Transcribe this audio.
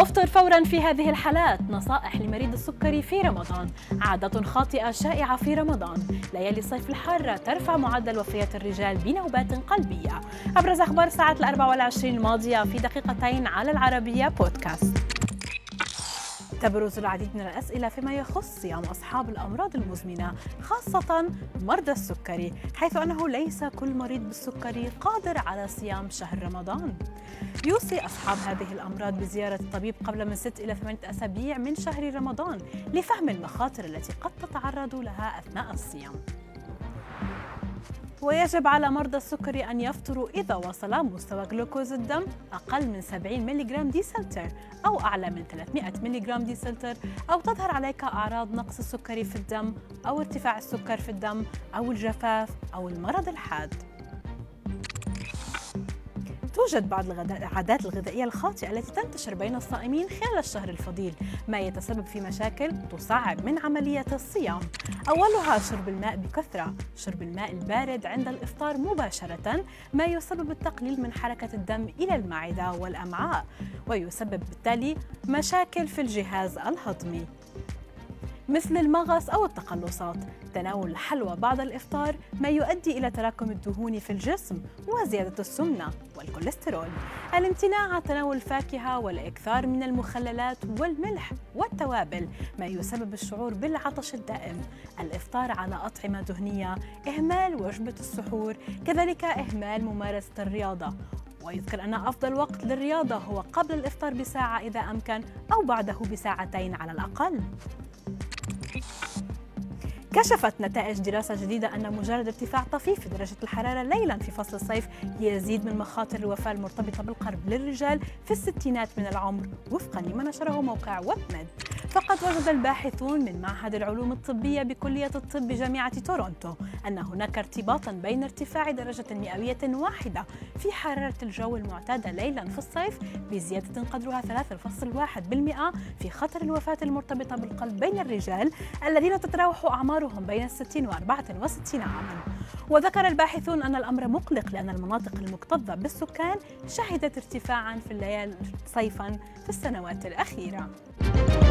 أفطر فورا في هذه الحالات. نصائح لمريض السكري في رمضان. عادة خاطئة شائعة في رمضان. ليالي الصيف الحارة ترفع معدل وفيات الرجال بنوبات قلبية. أبرز أخبار الساعات الأربع والعشرين الماضية في دقيقتين على العربية بودكاست. تبرز العديد من الأسئلة فيما يخص صيام أصحاب الأمراض المزمنة خاصة مرضى السكري حيث أنه ليس كل مريض بالسكري قادر على صيام شهر رمضان. يوصي أصحاب هذه الأمراض بزيارة الطبيب قبل من ست إلى ثمانية أسابيع من شهر رمضان لفهم المخاطر التي قد تتعرضوا لها أثناء الصيام. ويجب على مرضى السكري أن يفطروا إذا وصل مستوى جلوكوز الدم أقل من 70 ملغ ديسلتر أو أعلى من 300 ملغ ديسلتر أو تظهر عليك أعراض نقص السكري في الدم أو ارتفاع السكر في الدم أو الجفاف أو المرض الحاد. توجد بعض العادات الغذائية الخاطئة التي تنتشر بين الصائمين خلال الشهر الفضيل ما يتسبب في مشاكل تصعب من عملية الصيام. أولها شرب الماء بكثرة. شرب الماء البارد عند الإفطار مباشرة ما يسبب التقليل من حركة الدم إلى المعدة والأمعاء ويسبب بالتالي مشاكل في الجهاز الهضمي. مثل المغص أو التقلصات. تناول الحلوى بعد الإفطار ما يؤدي إلى تراكم الدهون في الجسم وزيادة السمنة والكوليسترول. الامتناع عن تناول الفاكهة والإكثار من المخللات والملح والتوابل ما يسبب الشعور بالعطش الدائم. الإفطار على أطعمة دهنية إهمال وجبة السحور كذلك إهمال ممارسة الرياضة. ويذكر أن أفضل وقت للرياضة هو قبل الإفطار بساعة إذا أمكن أو بعده بساعتين على الأقل. كشفت نتائج دراسة جديدة أن مجرد ارتفاع طفيف في درجة الحرارة ليلا في فصل الصيف يزيد من مخاطر الوفاة المرتبطة بالقلب للرجال في الستينات من العمر وفقا لما نشره موقع ويب فقد وجد الباحثون من معهد العلوم الطبية بكلية الطب بجامعة تورونتو أن هناك ارتباطا بين ارتفاع درجة مئوية واحدة في حرارة الجو المعتادة ليلا في الصيف بزيادة قدرها 3.1% في خطر الوفاة المرتبطة بالقلب بين الرجال الذين تتراوح أعمارهم بين الستين و 64 عاما وذكر الباحثون أن الأمر مقلق لأن المناطق المكتظة بالسكان شهدت ارتفاعا في الليالي صيفا في السنوات الأخيرة.